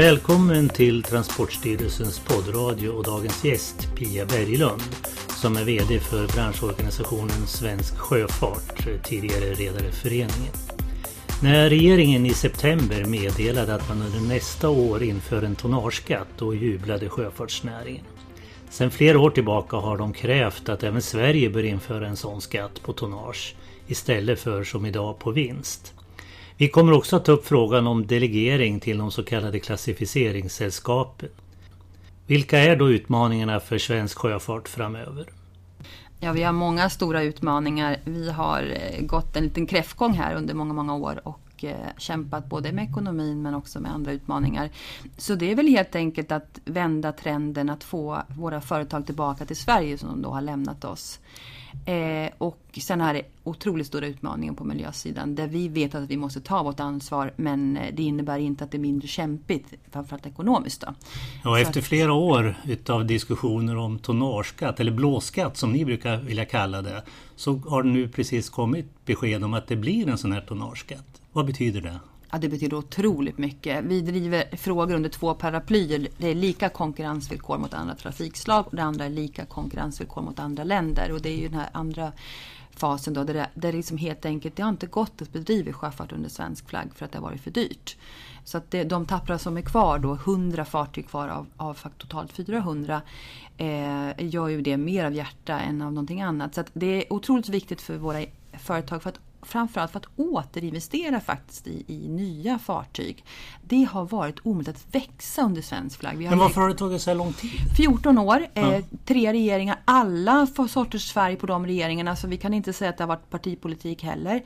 Välkommen till Transportstyrelsens poddradio och dagens gäst Pia Berglund som är VD för branschorganisationen Svensk Sjöfart, tidigare Redareföreningen. När regeringen i september meddelade att man under nästa år inför en tonnageskatt då jublade sjöfartsnäringen. Sedan flera år tillbaka har de krävt att även Sverige bör införa en sån skatt på tonnage istället för som idag på vinst. Vi kommer också att ta upp frågan om delegering till de så kallade klassificeringssällskapen. Vilka är då utmaningarna för svensk sjöfart framöver? Ja, vi har många stora utmaningar. Vi har eh, gått en liten kräftgång här under många, många år och eh, kämpat både med ekonomin men också med andra utmaningar. Så det är väl helt enkelt att vända trenden att få våra företag tillbaka till Sverige som då har lämnat oss. Eh, och sen är det otroligt stora utmaningar på miljösidan där vi vet att vi måste ta vårt ansvar men eh, det innebär inte att det är mindre kämpigt, framförallt ekonomiskt. Då. Ja, efter flera år utav diskussioner om tonnageskatt eller blåskatt som ni brukar vilja kalla det så har det nu precis kommit besked om att det blir en sån här tonnageskatt. Vad betyder det? Ja, det betyder otroligt mycket. Vi driver frågor under två paraplyer. Det är lika konkurrensvillkor mot andra trafikslag och det andra är lika konkurrensvillkor mot andra länder. Och det är ju den här andra fasen då, där det, där det liksom helt enkelt, det har inte gått att bedriva sjöfart under svensk flagg för att det har varit för dyrt. Så att det, de tappra som är kvar då, 100 fartyg kvar av, av totalt 400, eh, gör ju det mer av hjärta än av någonting annat. Så att det är otroligt viktigt för våra företag för att framförallt för att återinvestera faktiskt i, i, nya fartyg. Det har varit omöjligt att växa under svensk flagg. Men varför har det tagit så här lång tid? 14 år, ja. eh, tre regeringar, alla sorters färg på de regeringarna så vi kan inte säga att det har varit partipolitik heller.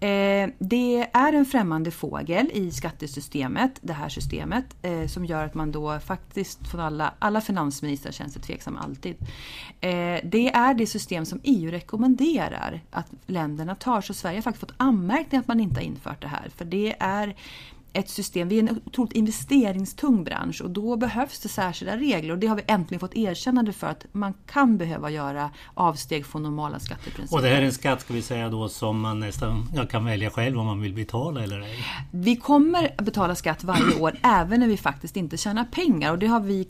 Eh, det är en främmande fågel i skattesystemet, det här systemet, eh, som gör att man då faktiskt från alla, alla finansministrar känns det tveksamma alltid. Eh, det är det system som EU rekommenderar att länderna tar, så Sverige har faktiskt fått anmärkning att man inte har infört det här, för det är ett system, vi är en otroligt investeringstung bransch och då behövs det särskilda regler och det har vi äntligen fått erkännande för att man kan behöva göra avsteg från normala skatteprinciper. Och det här är en skatt ska vi säga då som man nästan kan välja själv om man vill betala eller ej? Vi kommer betala skatt varje år även när vi faktiskt inte tjänar pengar och det har vi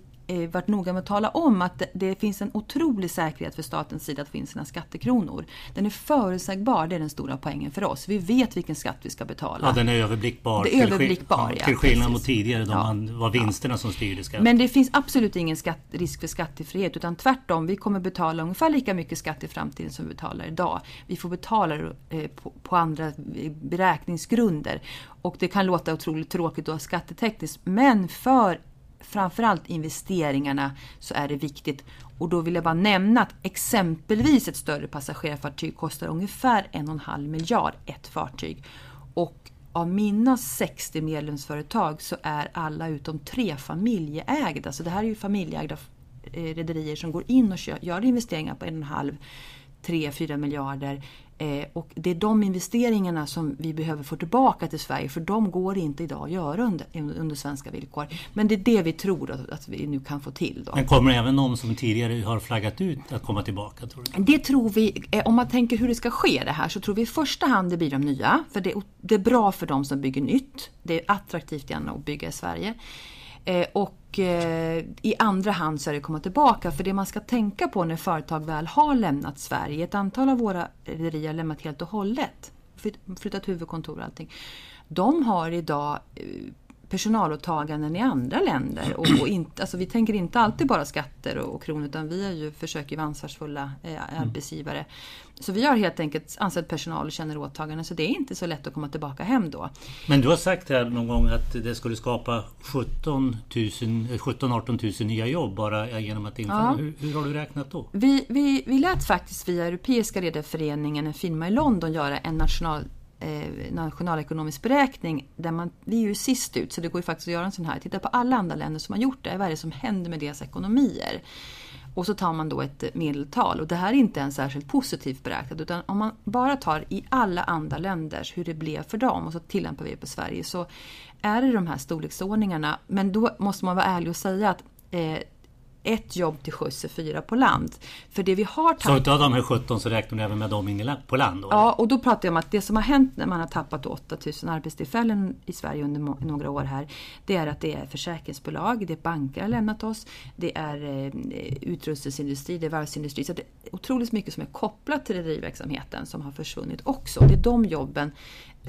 varit noga med att tala om att det, finns en otrolig säkerhet för statens sida att få in sina skattekronor. Den är förutsägbar, det är den stora poängen för oss. Vi vet vilken skatt vi ska betala. Ja, den är överblickbar. Det är överblickbar, ja, Till skillnad mot tidigare då ja. man var vinsterna ja. som styrde skatten. Men det finns absolut ingen skatt, risk för skattefrihet utan tvärtom, vi kommer betala ungefär lika mycket skatt i framtiden som vi betalar idag. Vi får betala eh, på, på andra beräkningsgrunder. Och det kan låta otroligt tråkigt och skattetekniskt men för framförallt investeringarna så är det viktigt. Och då vill jag bara nämna att exempelvis ett större passagerarfartyg kostar ungefär en och en halv miljard ett fartyg. Och av mina 60 medlemsföretag så är alla utom tre familjeägda. Så det här är ju familjeägda eh, rederier som går in och gör investeringar på en och en halv 3-4 miljarder Eh, och det är de investeringarna som vi behöver få tillbaka till Sverige för de går inte idag att göra under, under svenska villkor. Men det är det vi tror att, att vi nu kan få till. Då. Men kommer även de som tidigare har flaggat ut att komma tillbaka? Tror du? Det tror vi, eh, om man tänker hur det ska ske det här så tror vi i första hand det blir de nya. För det, det är bra för de som bygger nytt. Det är attraktivt gärna att bygga i Sverige. Eh, och eh, i andra hand så är det komma tillbaka. För det man ska tänka på när företag väl har lämnat Sverige, ett antal av våra rederier har lämnat helt och hållet, flyttat huvudkontor och allting. De har idag eh, personalåtaganden i andra länder. Och, och inte, alltså vi tänker inte alltid bara skatter och, och kronor utan vi är ju, försöker vara ansvarsfulla eh, mm. arbetsgivare. Så vi har helt enkelt anställt personal och känner åtaganden så det är inte så lätt att komma tillbaka hem då. Men du har sagt här någon gång att det skulle skapa 17 18 000 nya jobb bara genom att införa. Ja. Hur, hur, har du räknat då? Vi, vi, vi lät faktiskt via Europeiska redarföreningen, en firma i London, göra en national eh, nationalekonomisk beräkning där man, vi är ju sist ut så det går ju faktiskt att göra en sån här. Titta på alla andra länder som har gjort det. Vad är det som händer med deras ekonomier? Och så tar man då ett medeltal och det här är inte en särskilt positivt beräknat utan om man bara tar i alla andra länder hur det blev för dem och så tillämpar vi det på Sverige så är det de här storleksordningarna. Men då måste man vara ärlig och säga att eh, ett jobb till sjöss och fyra på land. För det vi har Så utav de här 17 så räknar du även med dem på land? Då? Ja, och då pratar jag om att det som har hänt när man har tappat 8000 arbetstillfällen i Sverige under några år här, det är att det är försäkringsbolag, det är banker har lämnat oss, det är eh, utrustningsindustri, det är varvsindustri. Så det är otroligt mycket som är kopplat till rederiverksamheten som har försvunnit också. Det är de jobben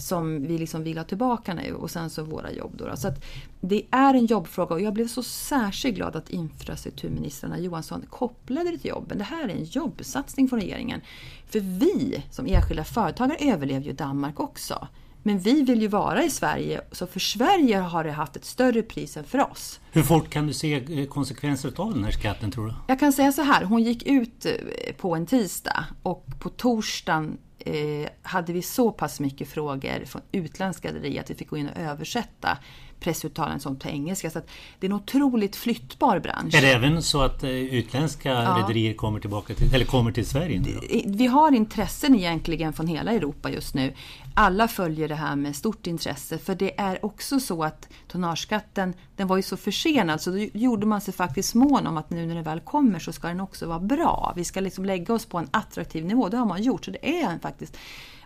som vi liksom vill ha tillbaka nu och sen så våra jobb. Då, då. Så det är en jobbfråga och jag blev så särskilt glad att infrastrukturministrarna Johansson kopplade det till jobben. Det här är en jobbsatsning från regeringen. För vi som enskilda företagare överlever ju Danmark också. Men vi vill ju vara i Sverige, så för Sverige har det haft ett större pris än för oss. Hur fort kan du se konsekvenser av den här skatten tror du? Jag kan säga så här, hon gick ut eh, på en tisdag och på torsdagen eh, hade vi så pass mycket frågor från utländska rederier att vi fick gå in och översätta pressuttalanden som till engelska. Så det är en otroligt flyttbar bransch. Är det även så att eh, utländska ja. rederier kommer, tillbaka till, eller kommer till Sverige? Nu Vi har intressen egentligen från hela Europa just nu. Alla följer det här med stort intresse för det är också så att tonnageskatten den var ju så försenad så då gjorde man sig faktiskt mån om att nu när den väl kommer så ska den också vara bra. Vi ska liksom lägga oss på en attraktiv nivå. Det har man gjort så det är faktiskt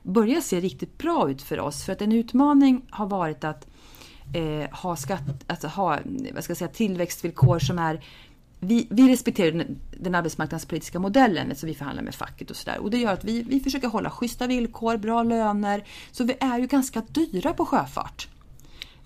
börjar se riktigt bra ut för oss. För att en utmaning har varit att eh, ha, skatt, alltså ha vad ska jag säga, tillväxtvillkor som är vi, vi respekterar den, den arbetsmarknadspolitiska modellen, så vi förhandlar med facket och sådär. Och det gör att vi, vi försöker hålla schyssta villkor, bra löner. Så vi är ju ganska dyra på sjöfart.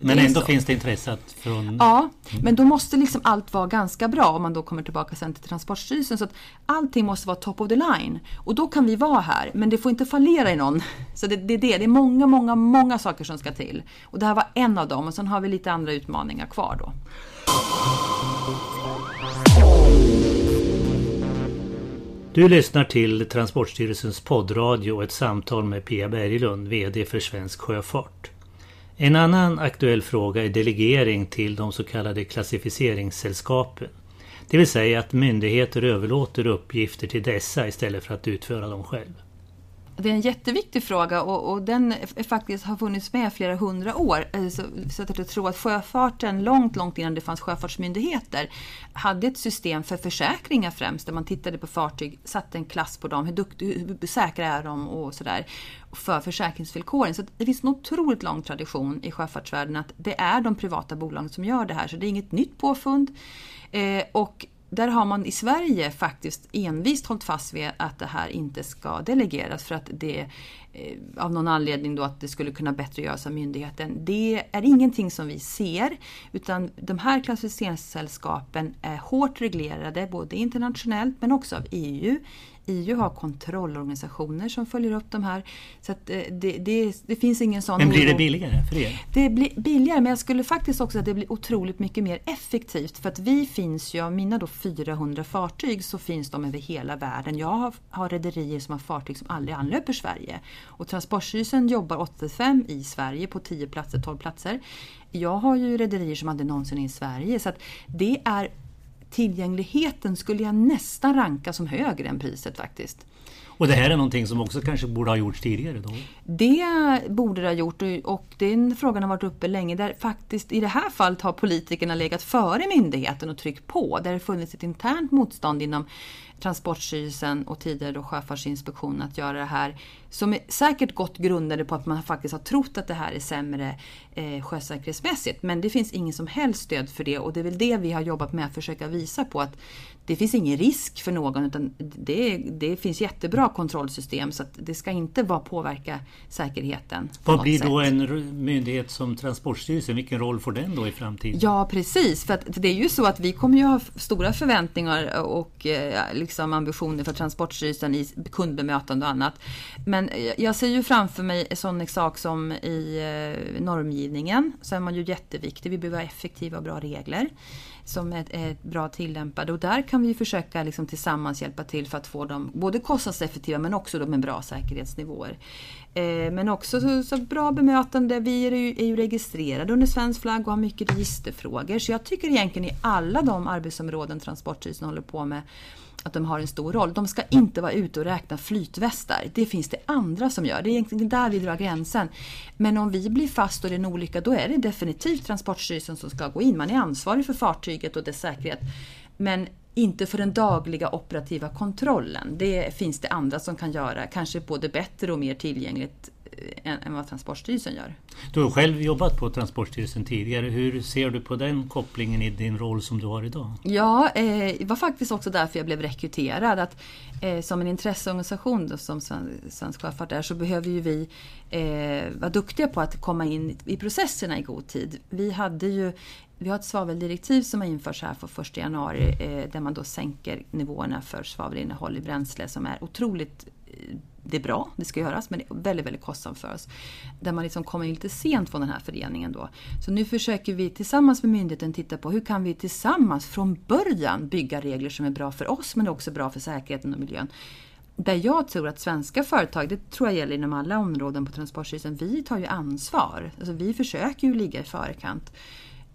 Men ändå så. finns det intresse från... Ja, mm. men då måste liksom allt vara ganska bra om man då kommer tillbaka sen till Transportstyrelsen. Så att allting måste vara top of the line. Och då kan vi vara här, men det får inte fallera i någon. Så det, det är det, det är många, många, många saker som ska till. Och det här var en av dem och sen har vi lite andra utmaningar kvar då. Du lyssnar till Transportstyrelsens poddradio och ett samtal med Pia Berglund, VD för Svensk Sjöfart. En annan aktuell fråga är delegering till de så kallade klassificeringssällskapen. Det vill säga att myndigheter överlåter uppgifter till dessa istället för att utföra dem själv. Det är en jätteviktig fråga och, och den är faktiskt har funnits med flera hundra år. Eh, så, så att jag tror att sjöfarten, långt, långt innan det fanns sjöfartsmyndigheter, hade ett system för försäkringar främst, där man tittade på fartyg, satte en klass på dem, hur, dukt, hur säkra är de och sådär, för försäkringsvillkoren. Så det finns en otroligt lång tradition i sjöfartsvärlden att det är de privata bolagen som gör det här, så det är inget nytt påfund. Eh, och där har man i Sverige faktiskt envist hållit fast vid att det här inte ska delegeras för att det eh, av någon anledning då att det skulle kunna bättre göras av myndigheten. Det är ingenting som vi ser utan de här klassificeringssällskapen är hårt reglerade både internationellt men också av EU EU har kontrollorganisationer som följer upp de här. Så eh, det, det, det finns ingen sån... Men blir det billigare för er? Det blir billigare men jag skulle faktiskt också att det blir otroligt mycket mer effektivt. För att vi finns ju, av mina då 400 fartyg så finns de över hela världen. Jag har, har rederier som har fartyg som aldrig anlöper Sverige. Och Transportstyrelsen jobbar 85 i Sverige på 10 platser, 12 platser. Jag har ju rederier som aldrig någonsin är i Sverige. Så att det är tillgängligheten skulle jag nästan ranka som högre än priset faktiskt. Och det här är någonting som också kanske borde ha gjorts tidigare? Då? Det borde det ha gjort och den frågan har varit uppe länge. Där faktiskt i det här fallet har politikerna legat före myndigheten och tryckt på. Där det funnits ett internt motstånd inom Transportstyrelsen och tidigare då Sjöfartsinspektionen att göra det här. Som är säkert gott grundade på att man faktiskt har trott att det här är sämre eh, sjösäkerhetsmässigt. Men det finns ingen som helst stöd för det och det är väl det vi har jobbat med att försöka visa på att det finns ingen risk för någon utan det, det finns jättebra kontrollsystem så att det ska inte bara påverka säkerheten. Vad blir då sätt. en myndighet som Transportstyrelsen? Vilken roll får den då i framtiden? Ja precis, för det är ju så att vi kommer ju ha stora förväntningar och eh, liksom ambitioner för Transportstyrelsen i kundbemötande och annat. Men eh, jag ser ju framför mig en sån sak som i eh, normgivningen så är man ju jätteviktig. Vi behöver ha effektiva och bra regler som är, är bra tillämpade och där kan vi försöka liksom tillsammans hjälpa till för att få dem både kostnadseffektiva men också med bra säkerhetsnivåer. Eh, men också så, så, bra bemötande. Vi är ju, är ju registrerade under svensk flagg och har mycket registerfrågor. Så jag tycker egentligen i alla de arbetsområden Transportstyrelsen håller på med att de har en stor roll. De ska inte vara ute och räkna flytvästar. Det finns det andra som gör. Det är egentligen där vi drar gränsen. Men om vi blir fast och det är en olycka, då är det definitivt Transportstyrelsen som ska gå in. Man är ansvarig för fartyget och dess säkerhet. Men inte för den dagliga operativa kontrollen. Det finns det andra som kan göra, kanske både bättre och mer tillgängligt än, än vad Transportstyrelsen gör. Du har själv jobbat på Transportstyrelsen tidigare. Hur ser du på den kopplingen i din roll som du har idag? Ja, eh, det var faktiskt också därför jag blev rekryterad. Att, eh, som en intresseorganisation då, som Svensk Sjöfart är så behöver ju vi eh, vara duktiga på att komma in i processerna i god tid. Vi hade ju vi har ett svaveldirektiv som har införts här för 1 januari eh, där man då sänker nivåerna för svavelinnehåll i bränsle som är otroligt eh, det är bra, det ska göras, men det är väldigt, väldigt kostsamt för oss. Där man liksom kommer in lite sent från den här föreningen då. Så nu försöker vi tillsammans med myndigheten titta på hur kan vi tillsammans från början bygga regler som är bra för oss men också bra för säkerheten och miljön. Där jag tror att svenska företag, det tror jag gäller inom alla områden på Transportstyrelsen, vi tar ju ansvar. Alltså vi försöker ju ligga i förkant.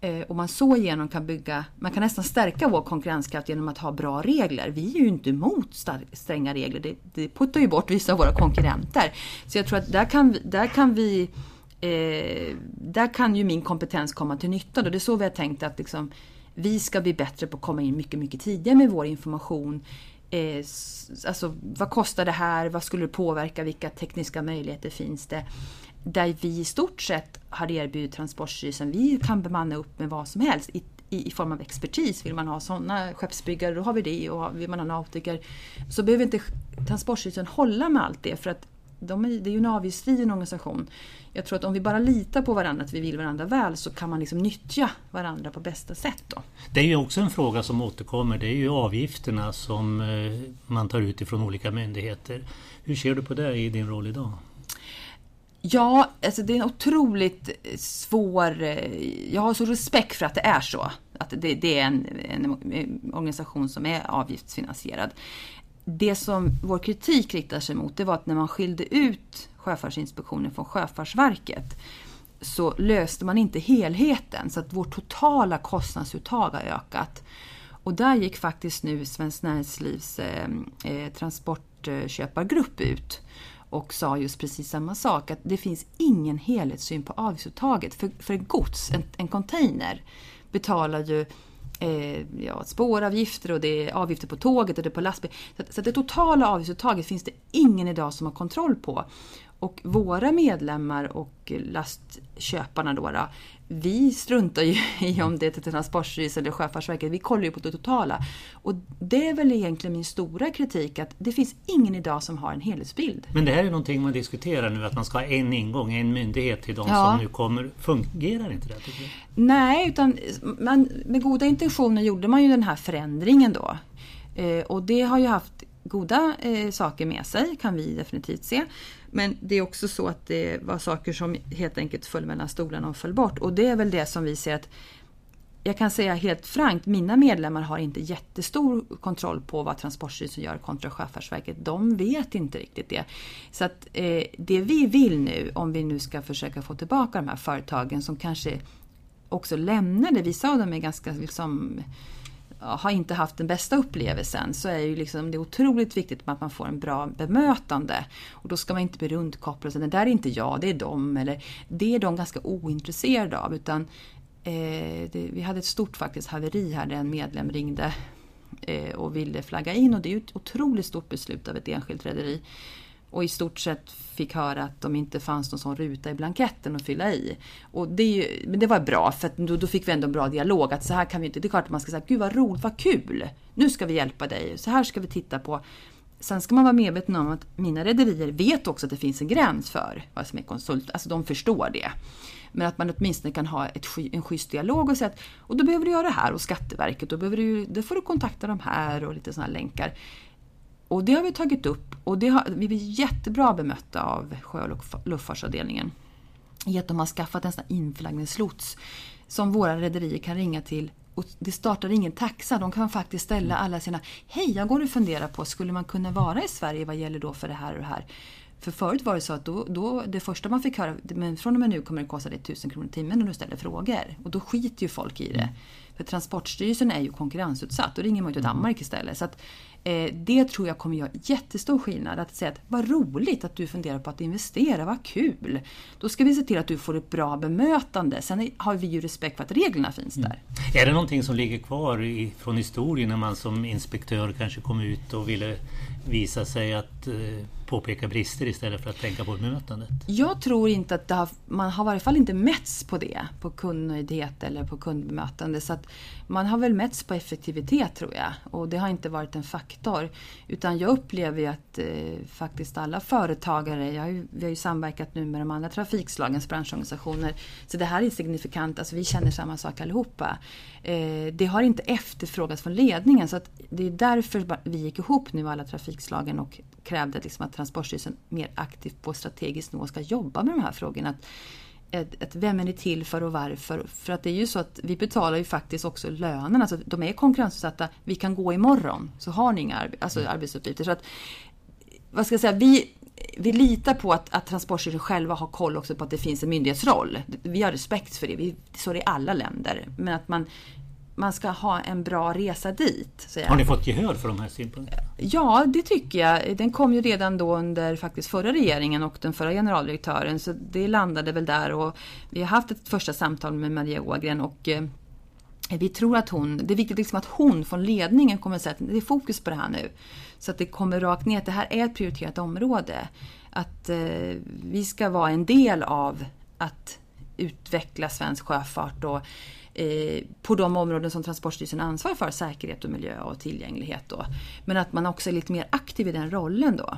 Eh, och man så genom kan bygga, man kan nästan stärka vår konkurrenskraft genom att ha bra regler. Vi är ju inte emot stränga regler, det, det puttar ju bort vissa av våra konkurrenter. Så jag tror att där kan där kan vi eh, där kan ju min kompetens komma till nytta. Då. Det är så vi har tänkt att liksom, vi ska bli bättre på att komma in mycket, mycket tidigare med vår information. Eh, alltså, vad kostar det här? Vad skulle det påverka? Vilka tekniska möjligheter finns det? Där vi i stort sett har erbjudit Transportstyrelsen, vi kan bemanna upp med vad som helst i, i, i form av expertis. Vill man ha sådana skeppsbyggare, då har vi det. Och vill man ha nautiker så behöver inte Transportstyrelsen hålla med allt det. För att de är, det är ju en avgiftsfri organisation. Jag tror att om vi bara litar på varandra, att vi vill varandra väl, så kan man liksom nyttja varandra på bästa sätt. Då. Det är ju också en fråga som återkommer, det är ju avgifterna som eh, man tar ut ifrån olika myndigheter. Hur ser du på det i din roll idag? Ja, alltså det är en otroligt eh, svår... Eh, jag har så respekt för att det är så. Att det, det är en, en, eh, organisation som är avgiftsfinansierad. Det som vår kritik riktar sig mot det var att när man skilde ut Sjöfartsinspektionen från Sjöfartsverket så löste man inte helheten så att vårt totala kostnadsuttag har ökat. Och där gick faktiskt nu Svenskt Näringslivs eh transportköpargrupp ut och sa just precis samma sak. Att det finns ingen helhetssyn på avgiftsuttaget. För, för gods, en, en container, betalar ju eh, ja, spåravgifter och det är avgifter på tåget och det är på lastbil. Så, så det totala avgiftsuttaget finns det ingen idag som har kontroll på. Och våra medlemmar och lastköparna då, då vi struntar ju i om det är till Transportstyrelsen eller Sjöfartsverket. Vi kollar ju på det totala. Och det är väl egentligen min stora kritik att det finns ingen idag som har en helhetsbild. Men det här är någonting man diskuterar nu, att man ska ha en ingång, en myndighet till de ja. som nu kommer. Fungerar inte det? Nej, utan man, med goda intentioner gjorde man ju den här förändringen då. Eh, och det har ju haft goda eh, saker med sig, kan vi definitivt se. Men det är också så att det var saker som helt enkelt föll mellan stolarna och föll bort. Och det är väl det som vi ser att jag kan säga helt frankt, mina medlemmar har inte jättestor kontroll på vad Transportstyrelsen gör kontra Sjöfartsverket. De vet inte riktigt det. Så att eh, det vi vill nu, om vi nu ska försöka få tillbaka de här företagen som kanske också lämnade, vissa av dem är ganska liksom har inte haft den bästa upplevelsen så är ju liksom, det otroligt viktigt att man får en bra bemötande. Och då ska man inte bli rundkopplad. och säga det där är inte jag, det är de. Eller det är de ganska ointresserade av. Utan, eh, det, vi hade ett stort faktiskt haveri här där en medlem ringde eh, och ville flagga in. Och det är ju ett otroligt stort beslut av ett enskilt rederi och i stort sett fick höra att de inte fanns någon sån ruta i blanketten att fylla i. Och det, men det var bra för då, då, fick vi ändå en bra dialog att så här kan vi inte, det är klart att man ska säga gud vad roligt, vad kul! Nu ska vi hjälpa dig, så här ska vi titta på. Sen ska man vara medveten om att mina rederier vet också att det finns en gräns för vad som är konsult, alltså de förstår det. Men att man åtminstone kan ha ett, en schysst dialog och säga att och då behöver du göra det här och Skatteverket, då, behöver du, då får du kontakta de här och lite sådana länkar. Och det har vi tagit upp och det har, vi blir jättebra bemötta av sjö och luftfartsavdelningen. I att de har skaffat en sån inflaggningslots som våra rederier kan ringa till och det startar ingen taxa. De kan faktiskt ställa alla sina Hej, jag går och funderar på, skulle man kunna vara i Sverige vad gäller då för det här och det här? För förut var det så att då, då, det första man fick höra, men från och med nu kommer det kosta dig 1000 kronor i timmen när du ställer frågor. Och då skiter ju folk i det. Mm. För Transportstyrelsen är ju konkurrensutsatt, då ringer man ju till mm. Danmark istället. Så att, eh, det tror jag kommer göra jättestor skillnad. Att säga att vad roligt att du funderar på att investera, vad kul! Då ska vi se till att du får ett bra bemötande. Sen har vi ju respekt för att reglerna finns där. Mm. Är det någonting som ligger kvar i, från historien när man som inspektör kanske kom ut och ville visa sig att eh, påpeka brister istället för att tänka på bemötandet? Jag tror inte att har, man har i varje fall inte mätts på det, på kundnöjdhet eller på kundbemötande. Så att man har väl mätts på effektivitet tror jag och det har inte varit en faktor. Utan jag upplever ju att eh, faktiskt alla företagare, jag har ju, vi har ju samverkat nu med de andra trafikslagens branschorganisationer, så det här är signifikant, alltså vi känner samma sak allihopa. Eh, det har inte efterfrågats från ledningen så att det är därför vi gick ihop nu alla trafikslagen och krävde liksom att Transportstyrelsen mer aktivt på strategisk nivå ska jobba med de här frågorna. Att, ett, ett, vem är ni till för och varför? För att det är ju så att vi betalar ju faktiskt också lönen. Alltså de är konkurrensutsatta. Vi kan gå imorgon så har ni inga arbe alltså arbetsuppgifter. Så att, vad ska jag säga, vi, vi litar på att, att Transportstyrelsen själva har koll också på att det finns en myndighetsroll. Vi har respekt för det. Vi, så är det i alla länder. Men att man man ska ha en bra resa dit. Har ni fått gehör för de här synpunkterna? Ja, det tycker jag. Den kom ju redan då under faktiskt förra regeringen och den förra generaldirektören. Så det landade väl där och vi har haft ett första samtal med Maria Ågren och eh, vi tror att hon, det är viktigt liksom att hon från ledningen kommer att säga att det är fokus på det här nu. Så att det kommer rakt ner, att det här är ett prioriterat område. Att eh, vi ska vara en del av att utveckla svensk sjöfart och Eh, på de områden som Transportstyrelsen ansvarar för, säkerhet och miljö och tillgänglighet. Då. Men att man också är lite mer aktiv i den rollen då.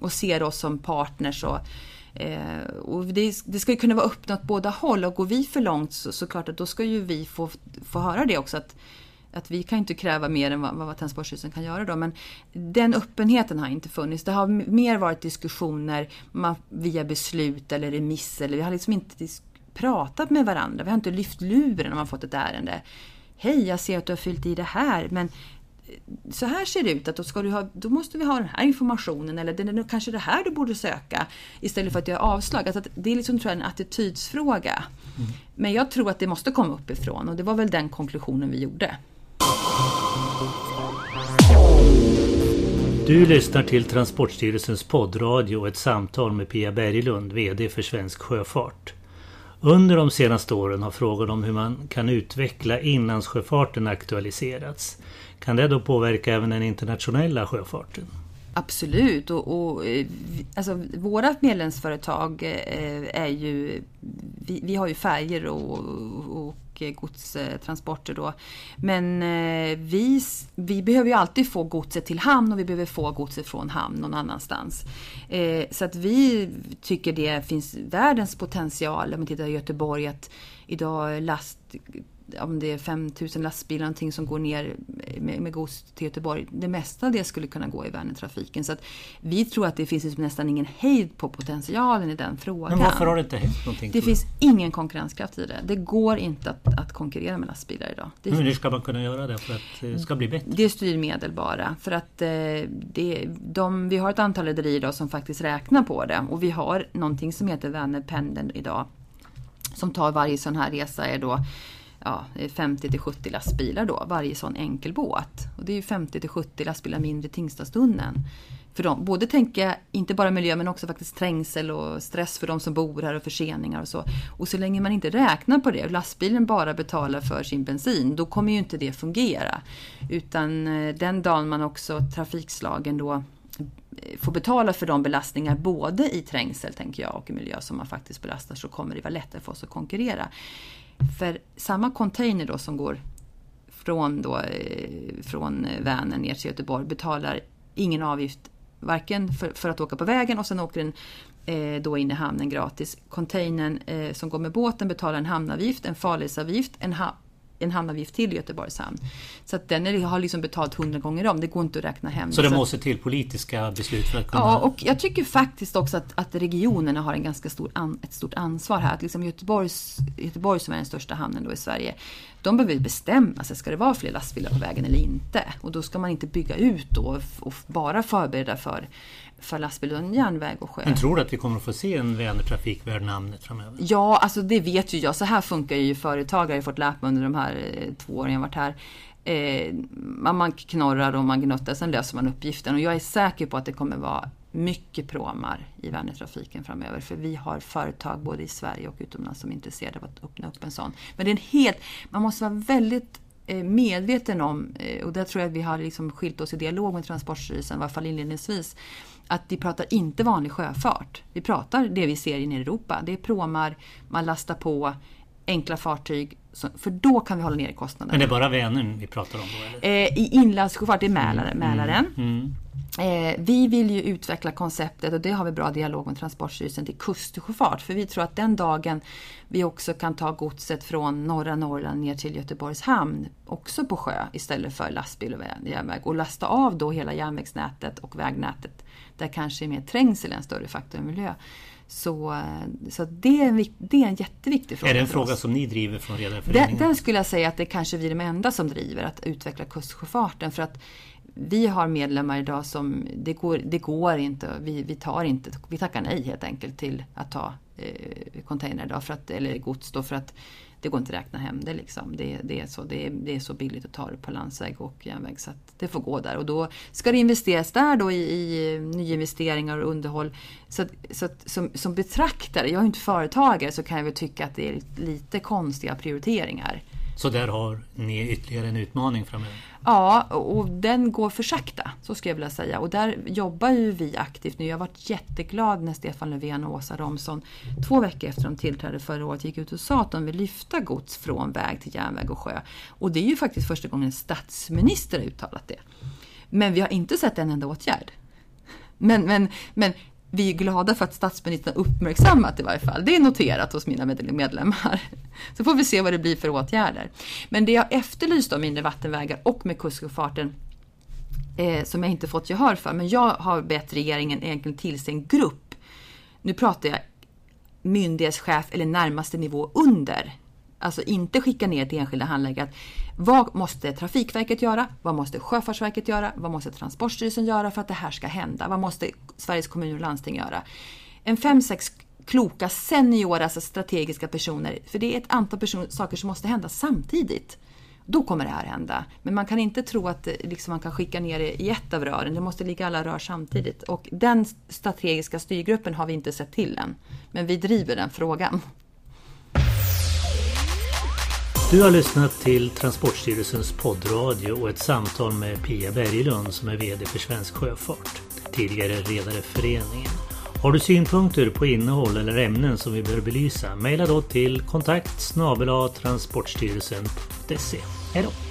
Och ser oss som partners. Och, eh, och det, det, ska ju kunna vara öppna åt båda håll och går vi för långt så, så klart att då ska ju vi få, få höra det också. att att vi kan inte kräva mer än vad, vad Transportstyrelsen kan göra då. Men den öppenheten har inte funnits. Det har mer varit diskussioner man, via beslut eller remiss. Eller vi har liksom inte pratat med varandra. Vi har inte lyft luren om man fått ett ärende. Hej, jag ser att du har fyllt i det här, men eh, så här ser det ut, att då, ska du ha, då måste vi ha den här informationen eller det är kanske det här du borde söka istället för att göra avslag. Alltså det är liksom, tror jag, en attitydsfråga. Mm. Men jag tror att det måste komma uppifrån och det var väl den konklusionen vi gjorde. Du lyssnar till Transportstyrelsens poddradio och ett samtal med Pia Berglund, VD för Svensk Sjöfart. Under de senaste åren har frågan om hur man kan utveckla inlandssjöfarten aktualiserats. Kan det då påverka även den internationella sjöfarten? Absolut. Och, och eh, alltså, våra medlemsföretag eh, är ju... Vi, vi har ju färger och, och Eh, godstransporter då. Men eh, vi, vi behöver ju alltid få godset till hamn och vi behöver få godset från hamn någon annanstans. Eh, så att vi tycker det finns världens potential, om man tittar i Göteborg, att idag last om det är 5000 lastbilar någonting som går ner med, med gods till Göteborg. Det mesta av det skulle kunna gå i Vänertrafiken. Så att vi tror att det finns liksom nästan ingen hejd på potentialen i den frågan. Men varför har det inte hänt någonting? Det finns ingen konkurrenskraft i det. Det går inte att, att konkurrera med lastbilar idag. Det, Men hur ska man kunna göra det för att det ska bli bättre? Det är styrmedel bara. För att eh, det, de, vi har ett antal rederier som faktiskt räknar på det. Och vi har någonting som heter Vänerpendeln idag. Som tar varje sån här resa är då ja, 50 till 70 lastbilar då, varje sån enkel båt. Och det är ju 50 till 70 lastbilar mindre i Tingstadstunneln. För dem, både tänka, inte bara miljö, men också faktiskt trängsel och stress för de som bor här och förseningar och så. Och så länge man inte räknar på det och lastbilen bara betalar för sin bensin, då kommer ju inte det fungera. Utan eh, den dagen man också trafikslagen då eh, får betala för de belastningar både i trängsel tänker jag och i miljö som man faktiskt belastar så kommer det vara lättare för oss att konkurrera. För samma container då som går från, då, eh, från eh, Vänern ner till Göteborg betalar ingen avgift varken för, för att åka på vägen och sen åker den eh, då in i hamnen gratis. Containern eh, som går med båten betalar en hamnavgift, en farledsavgift, en, ha, en hamnavgift till Göteborgs hamn. Så att den är, har liksom betalt hundra gånger om, det går inte att räkna hem. Så det måste till politiska beslut för att kunna... Ja, och jag tycker faktiskt också att, att regionerna har en ganska stor an, ett stort ansvar här. Att liksom Göteborgs, Göteborg som är den största hamnen då i Sverige, de behöver bestämma sig, ska det vara fler lastbilar på vägen eller inte? Och då ska man inte bygga ut då och bara förbereda för för lastbil och järnväg och sjö. Men tror du att vi kommer att få se en Vänertrafik värd namnet framöver? Ja, alltså det vet ju jag. Så här funkar ju företagare. Fått lära mig under de här här eh, två åren jag varit här. Eh, man knorrar och man gnuttar, sen löser man uppgiften. Och jag är säker på att det kommer vara mycket pråmar i Vänertrafiken framöver. För vi har företag både i Sverige och utomlands som är intresserade av att öppna upp en sån. Men det är en helt, man måste vara väldigt eh, medveten om, eh, och där tror jag att vi har liksom skilt oss i dialog med Transportstyrelsen, i alla fall inledningsvis, att vi pratar inte vanlig sjöfart. Vi pratar det vi ser i Europa. Det är pråmar, man lastar på enkla fartyg. För då kan vi hålla nere kostnaderna. Men det är bara Vänern vi pratar om då? Eller? Eh, I inlandssjöfart, det är Mälaren. Mm. Mälaren. Mm. Eh, vi vill ju utveckla konceptet och det har vi bra dialog med Transportstyrelsen till kustsjöfart. För vi tror att den dagen vi också kan ta godset från norra Norrland ner till Göteborgs hamn, också på sjö istället för lastbil och järnväg och lasta av då hela järnvägsnätet och vägnätet där kanske är mer trängsel en större faktor än miljö. Så, så det, är en, det är en jätteviktig fråga. Är det en fråga som ni driver från Redareföreningen? Den, den skulle jag säga att det kanske vi är de enda som driver, att utveckla kustsjöfarten. För att vi har medlemmar idag som, det går, det går inte, vi, vi, tar inte, vi tackar nej helt enkelt till att ta eh, container idag, för att, eller gods då för att det går inte att räkna hem det. Liksom. Det, det, är så, det, är, det är så billigt att ta det på landsväg och järnväg så att det får gå där. Och då ska det investeras där då i, i nyinvesteringar och underhåll. Så, att, så att, som, som betraktare, jag är ju inte företagare, så kan jag väl tycka att det är lite konstiga prioriteringar. Så där har ni ytterligare en utmaning framöver? Ja, och den går för sakta, så skulle jag vilja säga. Och där jobbar ju vi aktivt nu. Jag har varit jätteglad när Stefan Löfven och Åsa Romson två veckor efter de tillträdde förra året gick ut och sa att de vill lyfta gods från väg till järnväg och sjö. Och det är ju faktiskt första gången en statsminister har uttalat det. Men vi har inte sett en enda åtgärd. Men, men, men vi är glada för att statsministern uppmärksammat det i varje fall. Det är noterat hos mina medlemmar. Så får vi se vad det blir för åtgärder. Men det jag efterlyst om inre vattenvägar och med kustsjöfarten eh, som jag inte fått gehör för, men jag har bett regeringen egentligen tillse en grupp. Nu pratar jag myndighetschef eller närmaste nivå under Alltså inte skicka ner till enskilda handläggare. Vad måste Trafikverket göra? Vad måste Sjöfartsverket göra? Vad måste Transportstyrelsen göra för att det här ska hända? Vad måste Sveriges kommuner och landsting göra? En fem, sex kloka, seniora, alltså strategiska personer. För det är ett antal person, saker som måste hända samtidigt. Då kommer det här hända. Men man kan inte tro att eh, liksom, man kan skicka ner det i ett av rören. Det måste ligga alla rör samtidigt. Och den strategiska styrgruppen har vi inte sett till än. Men vi driver den frågan. Du har lyssnat till Transportstyrelsens poddradio och ett samtal med Pia Berglund som är VD för Svensk Sjöfart, tidigare Redareföreningen. Har du synpunkter på innehåll eller ämnen som vi bör belysa? Mejla då till kontakt transportstyrelsen.se. Hej då!